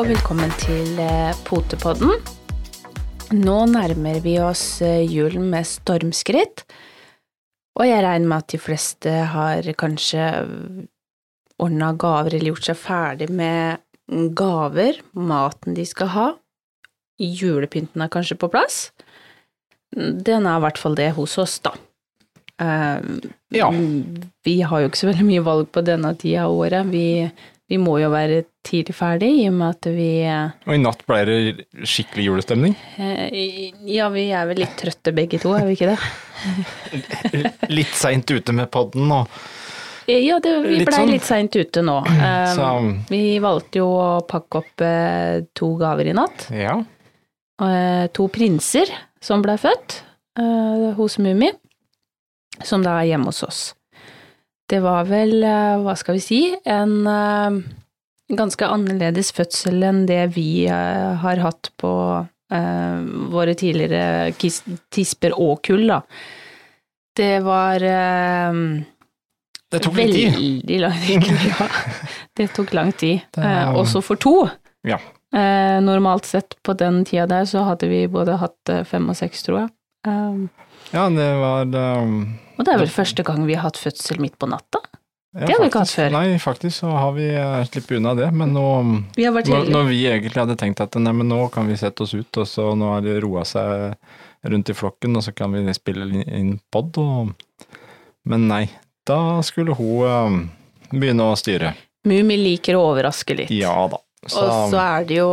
Og velkommen til eh, Potepodden. Nå nærmer vi oss eh, julen med stormskritt, og jeg regner med at de fleste har kanskje ordna gaver eller gjort seg ferdig med gaver, maten de skal ha. Julepynten er kanskje på plass. Den er i hvert fall det hos oss, da. Uh, Ja. Vi har jo ikke så veldig mye valg på denne tida av året. Vi, vi må jo være tidlig ferdig, i og med at vi eh, Og i natt ble det skikkelig julestemning. Ja, vi er vel litt trøtte begge to, er vi ikke det? Litt seint ute med podden og Ja, det, vi Litt blei sånn. litt seint ute nå. Um, Så Vi valgte jo å pakke opp eh, to gaver i natt. ja. Eh, to prinser som blei født eh, hos Mummi, som da er hjemme hos oss. Det var vel, eh, hva skal vi si, en eh, ganske annerledes fødsel enn det vi eh, har hatt på våre tidligere tisper og kull, da. Det var Det tok litt tid. Veldig lang tid. Ja. Det tok lang tid. Eh, også for to. Ja. Normalt sett på den tida der så hadde vi både hatt fem og seks, tror jeg. Um, Ja, det var um, og det er vel første gang vi har hatt fødsel midt på natta. ja, Det har vi ikke hatt før. Nei, faktisk så har vi uh, sluppet unna det, men nå Vi har vært når, når vi egentlig hadde tenkt at nei, men nå kan vi sette oss ut, og så nå har det roa seg rundt i flokken, og så kan vi spille inn pod, og Men nei, da skulle hun um, begynne å styre. Mumi liker å overraske litt. Ja da. Så, Og så er det jo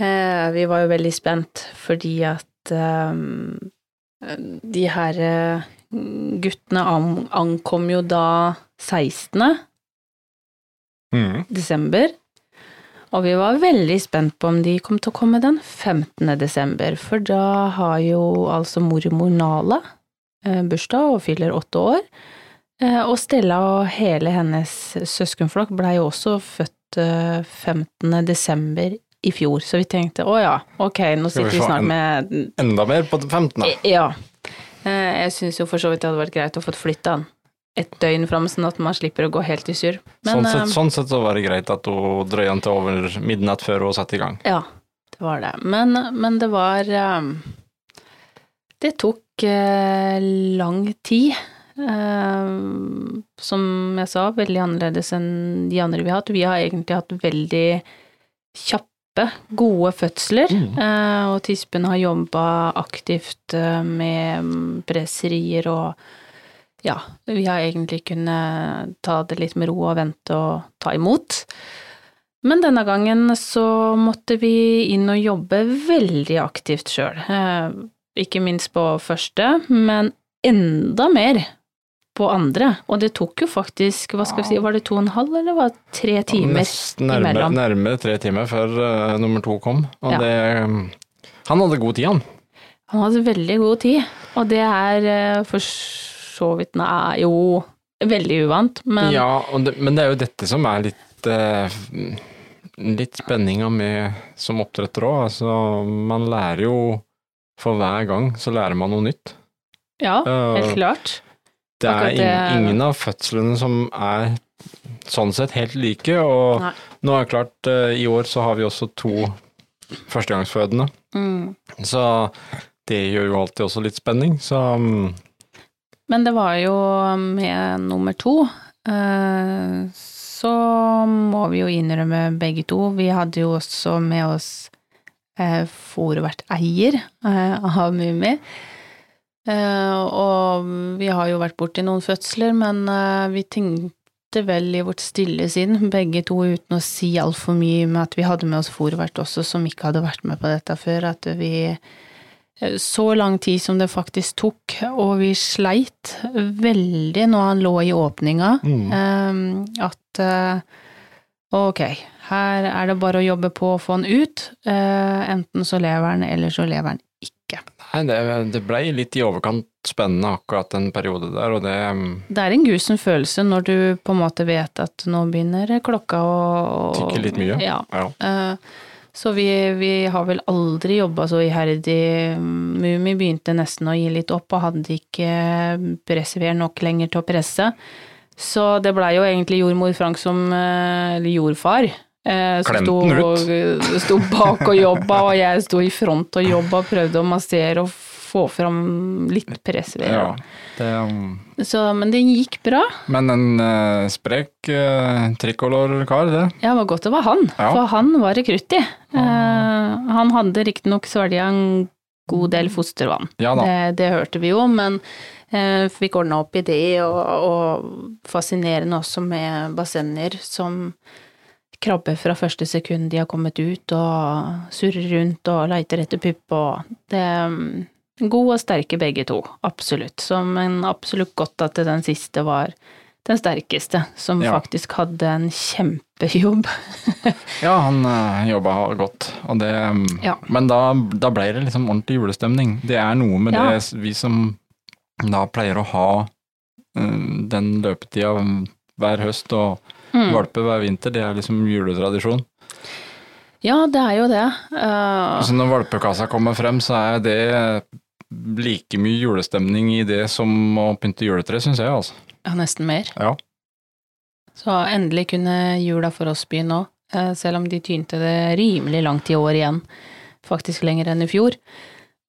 eh, Vi var jo veldig spent fordi at eh, de her eh, guttene an, ankom jo da 16. mm, desember. Og vi var veldig spent på om de kom til å komme den 15. desember, for da har jo altså mormor Nala eh, bursdag og fyller åtte år. Og Stella og hele hennes søskenflokk blei jo også født eh, 15. desember i fjor, så vi tenkte å ja, ok, nå sitter vi snart med enda mer på 15. Ja. Eh, Jeg syns jo for så vidt det hadde vært greit å få flytta den et døgn fram, sånn at man slipper å gå helt i surr. sånn, sett, sett, sånn sett så var det greit at hun drøya den til over midnatt før hun satte i gang. Ja, det var det. Men, men det var um, Det tok uh, lang tid. Uh, som jeg sa, veldig annerledes enn de andre vi har hatt. Vi har egentlig hatt veldig kjappe, gode fødsler. Mm. eh, og tispen har jobba aktivt eh, med mm, presserier og ja, vi har egentlig kunnet ta det litt med ro og vente og ta imot. Men denne gangen så måtte vi inn og jobbe veldig aktivt sjøl. Eh, ikke minst på første, men enda mer på andre. Og det tok jo faktisk, hva skal vi si, var det to og en halv, eller var det tre timer? Nesten nærme, imellom. nærmere tre timer før uh, nummer to kom. Og Ja. det Han hadde god tid, han. Han hadde veldig god tid, og det er eh, for så vidt Nei, jo veldig uvant, men Ja, det, men det er jo dette som er litt uh, Litt spenninga med som oppdretter òg. Altså, man lærer jo For hver gang så lærer man noe nytt. ja, helt helt klart. Det er det- ing- ingen av fødslene som er sånn sett helt like, og Nei. nå er det klart, eh, i år så har vi også to førstegangsfødende. Mm. Så det gjør jo alltid også litt spenning, så mm, Men det var jo med nummer to, eh, så må vi jo innrømme begge to. Vi hadde jo også med oss eh, fòrverteier av Mummi. Eh, og vi har jo vært borti noen fødsler, men eh, vi tenkte vel i vårt stille sinn, begge to uten å si altfor mye med at vi hadde med oss fòrvert også, som ikke hadde vært med på dette før, at vi eh, så lang tid som det faktisk tok, og vi sleit veldig når han lå i åpninga, mm. at ok, her er det bare å jobbe på å få han ut, enten så lever han, eller så lever han. Nei, det, det blei litt i overkant spennende akkurat den periode der, og det mm, Det er en grusom følelse når du på en måte vet at nå begynner klokka å Tikke litt mye. Ja. ja. Eh, Så vi, vi har vel aldri jobba så iherdig. Mummi begynte nesten å gi litt opp, og hadde ikke pressveer nok lenger til å presse. Så det blei jo egentlig jordmor Frank som, eh, eller jordfar, Eh, som sto, bak og jobba, og jeg sto i front og jobba, og prøvde å massere og få fram litt pressvev. Ja, det, um, Så, men det gikk bra. men en uh, sprek uh, trikolor-kar, det. Ja, det var godt det var han, Ja. for han var det krutt i. Eh, han hadde riktignok svelga en god del fostervann. Ja. Det, det hørte vi jo, men uh, fikk ordna opp i det, og, og fascinerende også med bassenger som krabber fra første sekund de har kommet ut, og surrer rundt og leiter etter pupp og det mm, Gode og sterke begge to, absolutt. Så, men absolutt godt at den siste var den sterkeste, som Ja. faktisk hadde en kjempejobb. Ja, han uh, jobba godt, og det um, Ja. Men da, da ble det liksom ordentlig julestemning. Det er noe med Ja. det vi som da pleier å ha um, den løpetida hver høst og Mm. valpe hver vinter, det er liksom juletradisjon. Ja, det er jo det. Uh... Så når valpekassa kommer frem, så er det like mye julestemning i det som å pynte juletre, syns jeg, altså. ja, nesten mer. Ja. Så endelig kunne jula for oss begynne nå, eh, selv om de tynte det rimelig langt i år igjen. Faktisk lenger enn i fjor.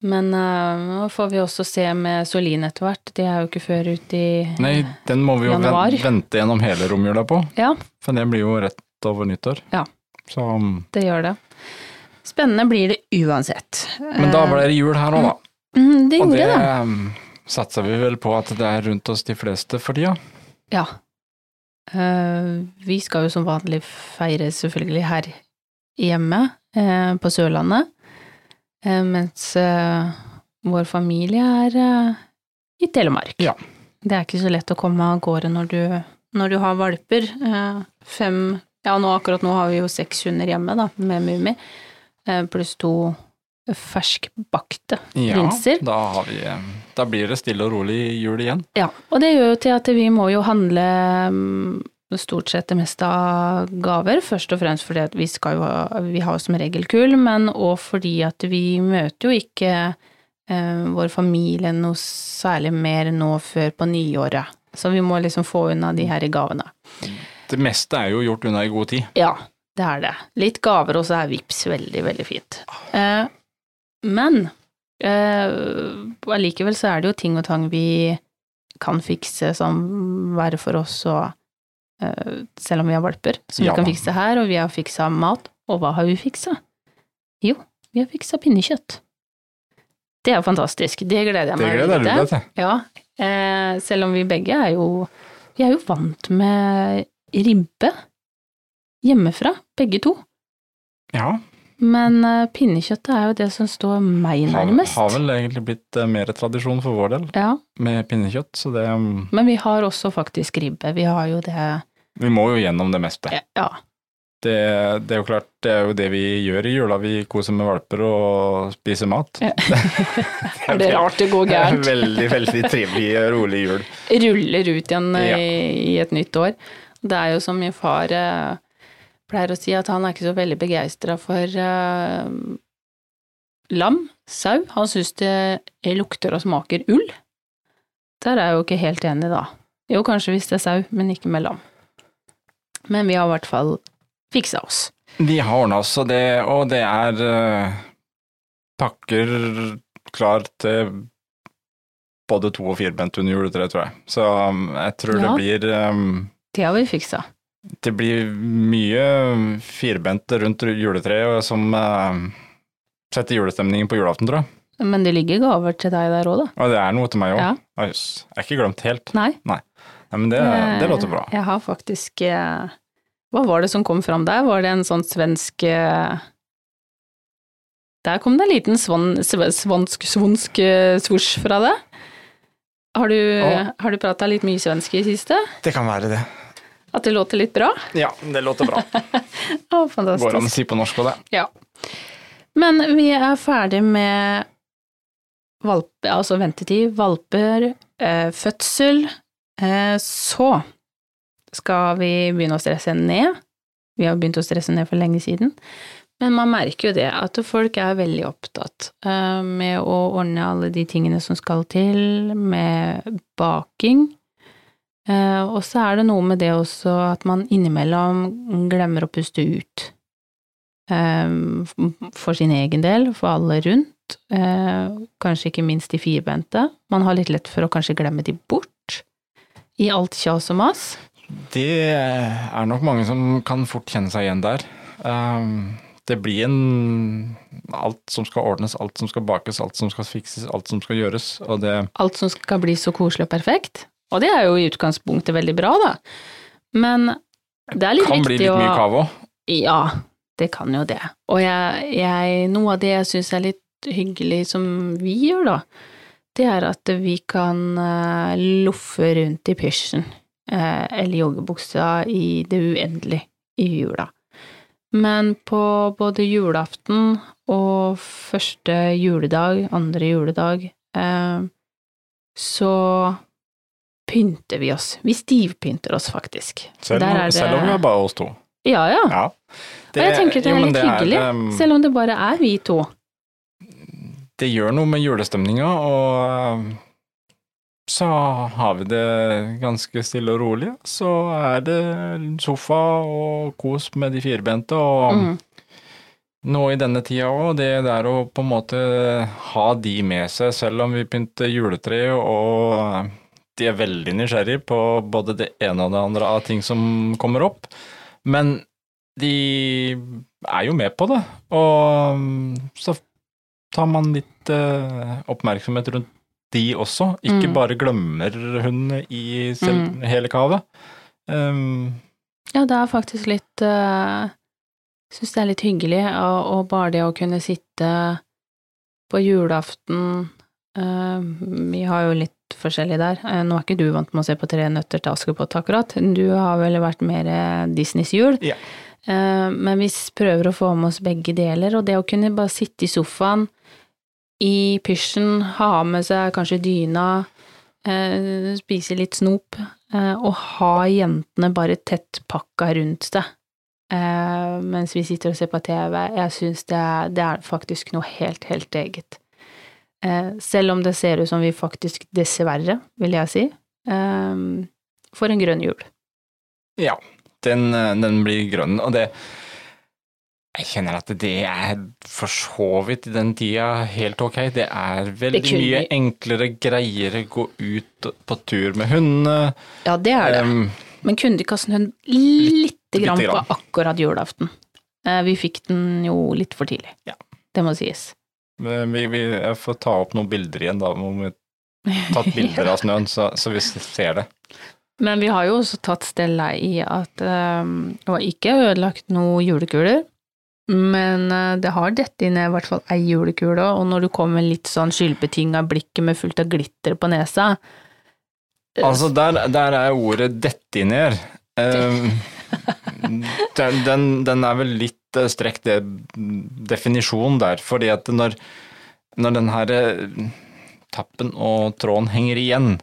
Men eh, nå får vi også se med Solin etter hvert. Det er jo ikke før ut i Nei, den må vi jo Januar. vente gjennom hele romjula på, Ja, for det blir jo rett over nyttår. Ja. Så, um, det gjør det. Spennende blir det uansett. men da ble det jul her òg, da. Mm, Det Og gjorde det det. um, satser vi vel på at det er rundt oss de fleste for tida. Ja. Eh, vi skal jo som vanlig feire selvfølgelig her hjemme, eh, på Sørlandet, eh, mens eh, vår familie er eh, i Telemark. Ja. Det er ikke så lett å komme av gårde når du, når du har valper. Eh, fem Ja, nå, akkurat nå har vi jo seks hunder hjemme, da, med Mummi, eh, pluss to ferskbakte prinser. da, har vi, da blir det stille og rolig jul igjen. Ja, og det gjør jo til at vi må jo handle mm, stort sett det meste av gaver, først og fremst fordi vi jo ha, vi har som regel kull, men òg fordi at vi møter jo ikke eh, vår familie noe særlig mer nå før på nyåret. Så vi må liksom få unna de her gavene. Det meste er jo gjort unna i god tid. Ja, det er det. Litt gaver, og så er vips veldig, veldig fint. Eh, men eh, så er det jo ting og tang vi kan fikse som være for oss og eh, Selv om vi har valper, som Ja vi kan fikse her, og vi har fiksa mat. Og hva har vi fiksa? Jo, vi har fiksa pinnekjøtt. Det er jo fantastisk. Det gleder jeg meg til. Det gleder du deg til. Ja, eh, selv om vi begge er jo Vi er jo vant med ribbe hjemmefra, begge to. Ja, Men eh, pinnekjøttet er jo det som står meg har, Det har vel egentlig blitt eh, mer tradisjon for vår del Ja, med pinnekjøtt, så det um, men vi har også faktisk ribbe. Vi har jo det Vi må jo gjennom det meste. Ja. Det, det er jo klart, det er jo det vi gjør i jula. Vi koser med valper og spiser mat. Ja. Er det rart det går gærent? Veldig, veldig trivelig, rolig jul. Ruller ut igjen eh, Ja. i et nytt år. Det er jo som min far eh, pleier å si, at han er ikke så veldig begeistra for eh, lam, sau. Han syns det lukter og smaker ull. Der er jeg jo ikke helt enig, da. Jo, kanskje hvis det er sau, men ikke med lam. Men vi har i hvert fall fiksa oss. Vi har ordna oss, og det, og det er uh, pakker klar til både to- og firbent under juletreet, tror jeg. Så um, jeg tror Ja. det blir um, Det har vi fiksa. Det blir mye firbente rundt juletreet som uh, setter julestemningen på julaften, tror jeg. Men det ligger gaver til deg der òg, da. Og det er noe til meg òg. Ja. Jeg er ikke glemt helt. Nei. Nei, men det, det låter bra. Jeg har faktisk eh, Hva var det som kom fram der? Var det en sånn svensk eh, Der kom det en liten svansk, svonsk eh, svosj fra det. Har du, har du prata litt mye svensk i siste? Det kan være det. At det låter litt bra? Ja, det låter bra. Å, Går an å si på norsk og det. Ja. Men vi er ferdig med valpe, altså ventetid, valper, eh, fødsel. Eh, så skal vi begynne å stresse ned. Vi har begynt å stresse ned for lenge siden. Men man merker jo det, at folk er veldig opptatt eh, med å ordne alle de tingene som skal til, med baking. Eh, og så er det noe med det også at man innimellom glemmer å puste ut. For sin egen del, for alle rundt. Kanskje ikke minst de firbente. Man har litt lett for å kanskje glemme de bort i alt kjas og mas. Det er nok mange som kan fort kjenne seg igjen der. Um, det blir en alt som skal ordnes, alt som skal bakes, alt som skal fikses, alt som skal gjøres, og det Alt som skal bli så koselig og perfekt. Og det er jo i utgangspunktet veldig bra, da. Men det er litt kan viktig å bli litt mye kav òg. Ja, det kan jo det. Og jeg, jeg, noe av det jeg syns er litt hyggelig som vi gjør, da, det er at vi kan uh, loffe rundt i pysjen, uh, eller joggebuksa, i det uendelige i jula. Men på både julaften og første juledag, andre juledag, uh, så pynter vi oss. Vi stivpynter oss, faktisk. Selv, det- om vi er bare oss to. Ja, ja. Ja. og jeg tenker det jo, er men litt hyggelig, um, selv om det bare er vi to. Det gjør noe med julestemninga, og um, så har vi det ganske stille og rolig. Så er det sofa og kos med de firbente, og Mm. nå i denne tida òg, det der å på en måte ha de med seg, selv om vi pynter juletre og de er veldig nysgjerrige på både det ene og det andre av ting som kommer opp. Men de er jo med på det, og um, så tar man litt eh, oppmerksomhet rundt de også. Ikke Mm. bare glemmer hun i selv, Mm. hele kavet. Um, Ja, det er faktisk litt uh, Syns det er litt hyggelig, og, og bare det å kunne sitte på julaften uh, Vi har jo litt forskjellig der. Uh, nå er ikke du vant med å se på Tre nøtter til Askepott, akkurat. Du har vel vært mer eh, Disneys jul. Ja. Eh, men vi prøver å få med oss begge deler, og det å kunne bare sitte i sofaen i pysjen, ha med seg kanskje dyna, eh, spise litt snop, eh, og ha jentene bare tettpakka rundt seg mens vi sitter og ser på TV. Jeg syns det, det er faktisk noe helt, helt eget. Selv om det ser ut som vi faktisk, dessverre, vil jeg si, får en grønn jul. Ja, den, eh, den blir grønn, og det Jeg kjenner at det er for så vidt i den tida helt ok. Det er veldig Det mye enklere, greiere gå ut på tur med hundene. Ja, det er det. Um, Men kunne de kaste en hund lite grann på grann. akkurat julaften? Eh, vi fikk den jo litt for tidlig. Ja. Det må sies. men vi, vi, jeg får ta opp noen bilder igjen, da. Må vi tatt bilder av snøen, så, så vi ser det. Men vi har jo også tatt stella i at um, det var ikke ødelagt noen julekuler, men uh, det har dette ned i hvert fall ei julekule, og når du kommer litt sånn skyldbetinga blikket med fullt av glitter på nesa eh, Altså, der, der er ordet 'dette ned'. Um, den, den, den er vel litt eh, strekt det definisjonen der, fordi at når, når den her tappen og tråden henger igjen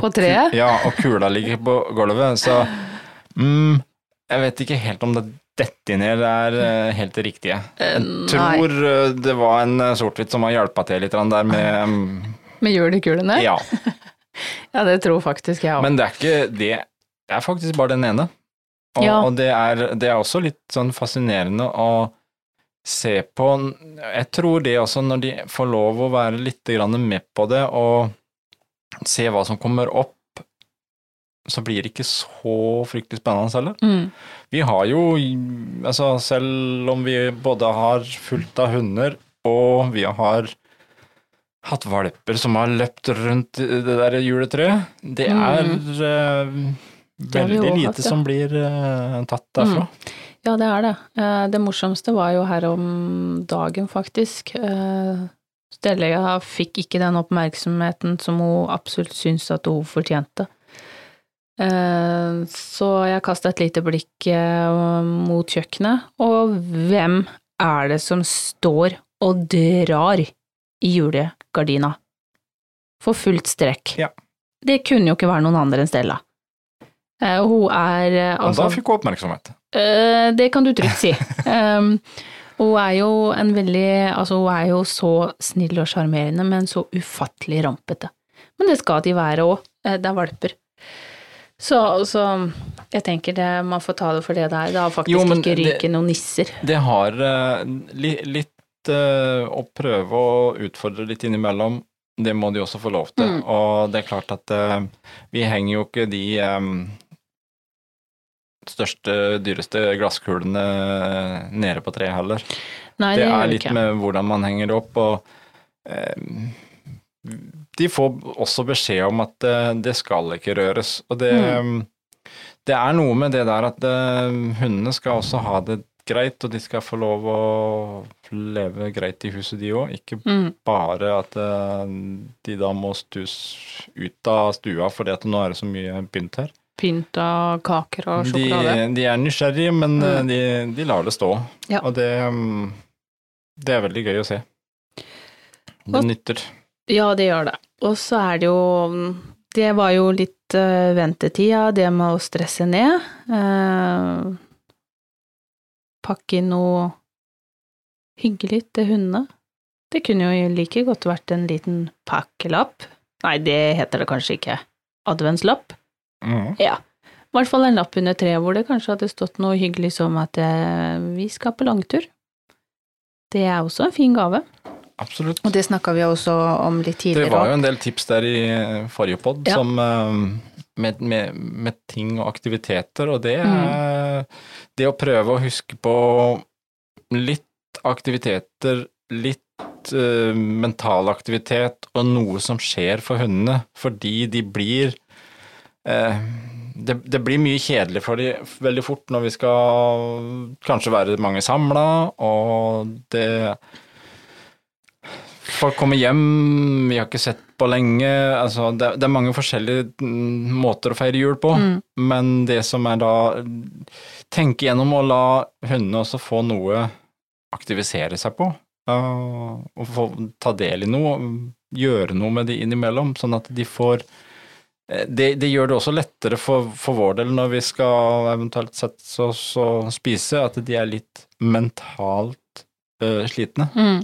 På treet? Ja, og kula ligger på gulvet, så mm, Jeg vet ikke helt om det dette ned er eh, helt det riktige. Eh, Jeg tror eh, det var en sort-hvitt som har hjulpet til litt der med mm, Med julekulene? Ja. Ja, det tror faktisk jeg òg. Men det er ikke det. Det er faktisk bare den ene. Og, Ja. og det, er, det er også litt sånn fascinerende å se på Jeg tror det også, når de får lov å være litt grann med på det og se hva som kommer opp, så blir det ikke så fryktelig spennende heller. Mm. Vi har jo, altså selv om vi både har fullt av hunder, og vi har hatt valper som har løpt rundt det der juletreet, det er eh, Det veldig lite hatt, ja. som blir uh, tatt derfra. Ja, det er det. Uh, Det morsomste var jo her om dagen, faktisk. Eh, Stellega fikk ikke den oppmerksomheten som hun absolutt syntes at hun fortjente. Eh, Så jeg kasta et lite blikk eh, mot kjøkkenet, og hvem er det som står og drar i julegardina? For fullt strekk. Ja. Det kunne jo ikke være noen andre enn Stella. Eh, Hun er altså da fikk hun oppmerksomhet. Det kan du trygt si. Um, hun er jo en veldig Altså, hun er jo så snill og sjarmerende, men så ufattelig rampete. Men det skal de være òg. Det er valper. Så, så jeg tenker det, man får ta det for det det er. Det har faktisk Jo, ikke ryket noen nisser. Det har uh, li, litt uh, å prøve å utfordre litt innimellom. Det må de også få lov til. Mm. Og det er klart at uh, vi henger jo ikke de eh, største, dyreste glasskulene nede på treet heller. Nei, det det, er litt ikke. med hvordan man henger det opp, og eh, de får også beskjed om at eh, det skal ikke røres. Og det, Mm. det er noe med det der at eh, hundene skal også ha det greit, og de skal få lov å leve greit i huset, de òg. Ikke Mm. bare at eh, de da må stus ut av stua fordi at nå er det så mye pynt her. Pynt av kaker og sjokolade. de er nysgjerrige, men eh, Mm. de, de lar det stå. Ja. Og det, mm, det er veldig gøy å se. Det Og- nytter. Ja, det gjør det. Og så er det jo Det var jo litt uh, ventetida, det med å stresse ned. Uh, pakke inn noe hyggelig til hundene. Det kunne jo like godt vært en liten pakkelapp. Nei, det heter det kanskje ikke. Adventslapp. Mm. Ja. I hvert fall en lapp under treet hvor det kanskje hadde stått noe hyggelig som at eh, vi skal på langtur. Det er også en fin gave. Absolutt. Og det snakka vi også om litt tidligere. Det var jo en del tips der i eh, forrige pod Ja. som eh, med, med, med ting og aktiviteter, og det Mm. er det å prøve å huske på litt aktiviteter, litt mental aktivitet og noe som skjer for hundene, fordi de blir det, det blir mye kjedelig for de veldig fort når vi skal kanskje være mange samla, og det Folk kommer hjem, vi har ikke sett på lenge. Altså, det, det er mange forskjellige mm, måter å feire jul på, Mm. men det som er da Tenke gjennom å la hundene også få noe aktivisere seg på, og få ta del i noe, gjøre noe med de innimellom, sånn at de får eh, det, det gjør det også lettere for, for vår del når vi skal eventuelt sette oss og spise, at de er litt mentalt eh, slitne. Mm.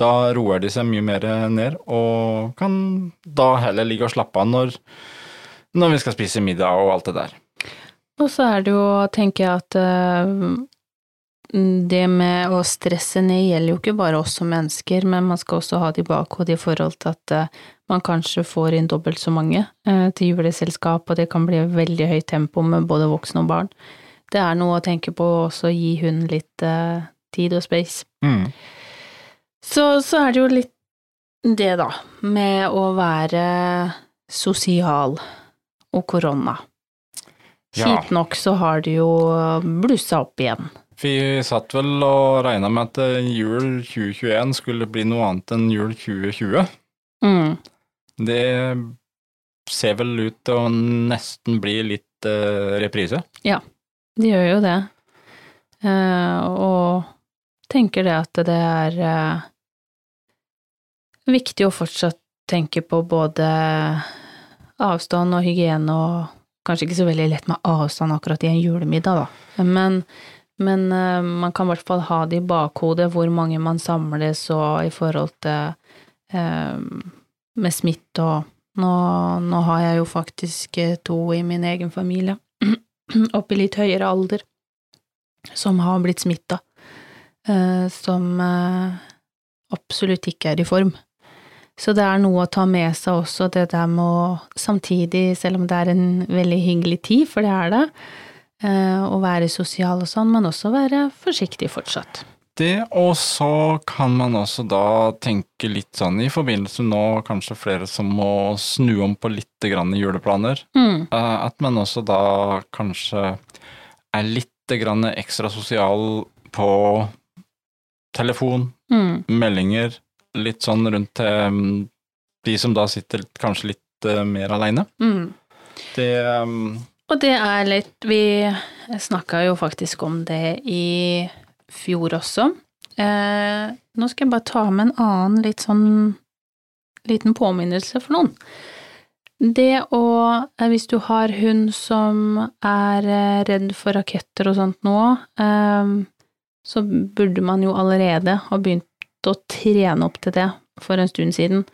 Da roer de seg mye mer ned, og kan da heller ligge og slappe av når, når vi skal spise middag og alt det der. Og så er det jo, tenker jeg, at eh, det med å stresse ned gjelder jo ikke bare oss som mennesker, men man skal også ha det i bakhodet i forhold til at eh, man kanskje får inn dobbelt så mange eh, til juleselskap, og det kan bli veldig høyt tempo med både voksne og barn. Det er noe å tenke på også gi hunden litt eh, tid og space. Mm. Så, så er det jo litt det, da, med å være sosial og korona. Ja. Kjipt nok så har det jo blussa opp igjen. Vi satt vel og regna med at eh, jul 2021 skulle bli noe annet enn jul 2020. Mm. Det ser vel ut til å nesten bli litt uh, reprise. De gjør jo det. Uh, og tenker det at det er uh, viktig å fortsatt tenke på både avstand og hygiene, og kanskje ikke så veldig lett med avstand akkurat i en julemiddag, da. Men, men uh, man kan i hvert fall ha det i bakhodet hvor mange man samles, og i forhold til uh, med smitte og nå, nå har jeg jo faktisk eh, to i min egen familie opp i litt høyere alder, som har blitt smitta, uh, som absolutt ikke er i form. Så det er noe å ta med seg også, det der med å samtidig, selv om det er en veldig hyggelig tid, for det er det, eh, å være sosial og sånn, men også være forsiktig fortsatt. Det, og så kan man også da tenke litt sånn i forbindelse med nå kanskje flere som må snu om på litt grann i juleplaner, Mm, eh, at man også da kanskje er litt grann ekstra sosial på telefon, mm, meldinger, litt sånn rundt til mm, de som da sitter kanskje litt eh, mer aleine. mm. Det Og det er litt Vi snakka jo faktisk om det i fjor også. Eh, nå skal jeg bare ta med en annen litt sånn liten påminnelse for noen. Det å eh, Hvis du har hund som er eh, redd for raketter og sånt nå, eh, så burde man jo allerede ha begynt å trene opp til det for en stund siden.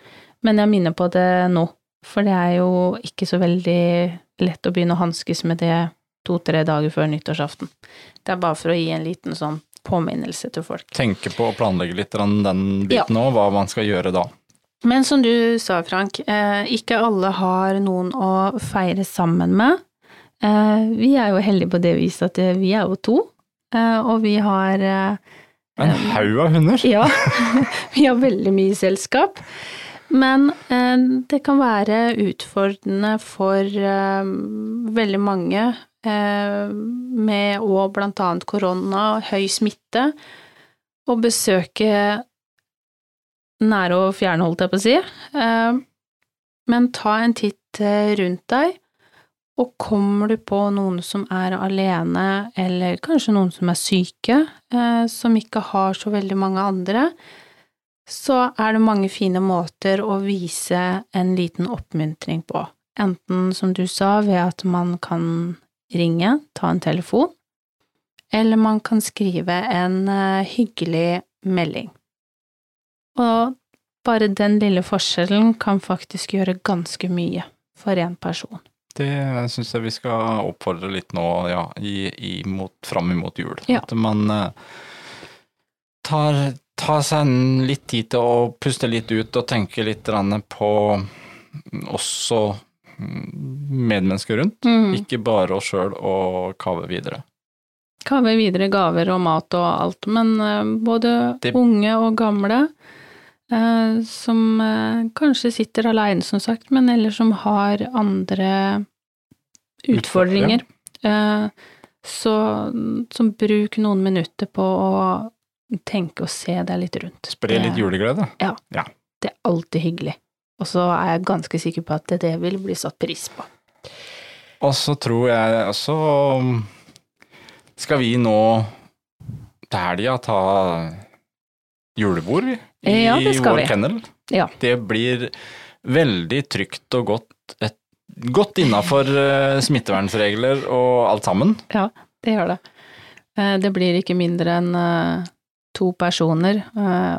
Men jeg minner på det nå, For det er jo ikke så veldig lett å begynne å hanskes med det to-tre dager før nyttårsaften. Det er bare for å gi en liten sånn påminnelse til folk. Tenke på å planlegge litt den biten òg, hva man skal gjøre da. Men som du sa, Frank, eh, ikke alle har noen å feire sammen med. Eh, vi er jo heldige på det viset at vi er jo to, eh, og vi har En haug av hunder? Ja, vi har veldig mye selskap. Men det kan være utfordrende for veldig mange med òg annet korona, høy smitte, å besøke nære og fjerne, holdt jeg på å si. Eh, men ta en titt eh, rundt deg, og kommer du på noen som er alene, eller kanskje noen som er syke, eh, som ikke har så veldig mange andre, så er det mange fine måter å vise en liten oppmuntring på. Enten, som du sa, ved at man kan ringe, ta en telefon, eller man kan skrive en hyggelig melding. Og bare den lille forskjellen kan faktisk gjøre ganske mye for en person. Det syns jeg vi skal oppfordre litt nå, ja, i, i mot, fram imot jul. Ja. At man uh, tar, tar, seg litt tid til å puste litt ut og tenke litt på også medmennesker rundt, mm. ikke bare oss sjøl og kave videre. Kave videre gaver og mat og alt, men uh, både det... unge og gamle Eh, som eh, kanskje sitter aleine, som sagt, men eller som har andre utfordringer. Eh, så, så bruk noen minutter på å tenke og se deg litt rundt. Spre litt juleglede. Ja, ja. Det er alltid hyggelig. Og så er jeg ganske sikker på at det vil bli satt pris på. Og så tror jeg også skal vi nå til helga ta julebord, i ja, vår kennel. Ja. Det blir veldig trygt og godt, et, godt innafor uh, smittevernregler og alt sammen. Ja, det gjør det. Uh, det blir ikke mindre enn uh, to personer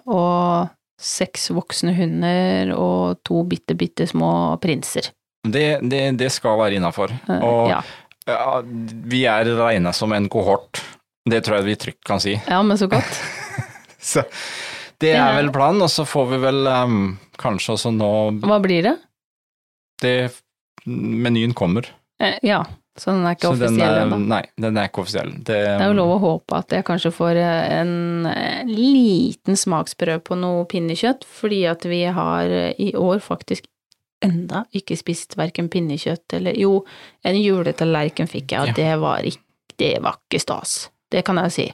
og seks voksne hunder og to bitte, bitte små prinser. Det, det, det skal være innafor. Og ja. Ja, vi er regna som en kohort. Det tror jeg vi trygt kan si. Ja, men så godt. så det er vel planen, og så får vi vel um, kanskje også nå Hva blir det? Det Menyen kommer. Eh, ja, så den er ikke så offisiell ennå? Nei, den er ikke offisiell. Det, det, er jo lov å håpe at jeg kanskje får en eh, liten smaksprøve på noe pinnekjøtt, fordi at vi har eh, i år faktisk enda ikke spist verken pinnekjøtt eller Jo, en juletallerken fikk jeg, og ja. det var ikke Det var ikke stas. Det kan jeg si.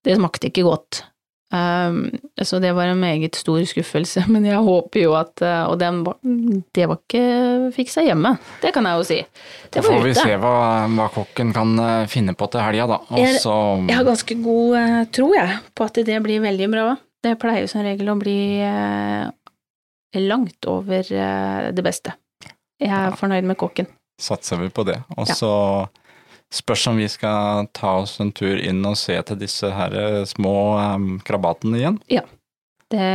Det smakte ikke godt. Um, så det var en meget stor skuffelse, men jeg håper jo at uh, Og den, det var ikke fiksa hjemme, det kan jeg jo si. Det får vi se hva, hva, kokken kan uh, finne på til helga, da. Også, jeg, jeg, har ganske god uh, tro, jeg, på at det blir veldig bra. Det pleier som regel å bli langt over det beste. Jeg er ja. fornøyd med kokken. Satser vi på det. Og så ja Spørs om vi skal ta oss en tur inn og se til disse her eh, små um, krabatene igjen? Ja, det,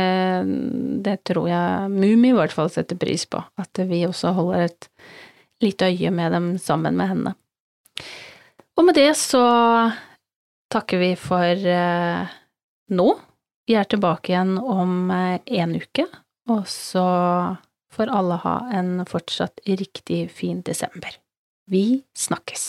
det, tror jeg Mummi i hvert fall setter pris på. At vi også holder et lite øye med dem sammen med henne. Og med det så takker vi for uh, nå. Vi er tilbake igjen om uh, en uke, og så får alle ha en fortsatt riktig fin desember. Vi snakkes.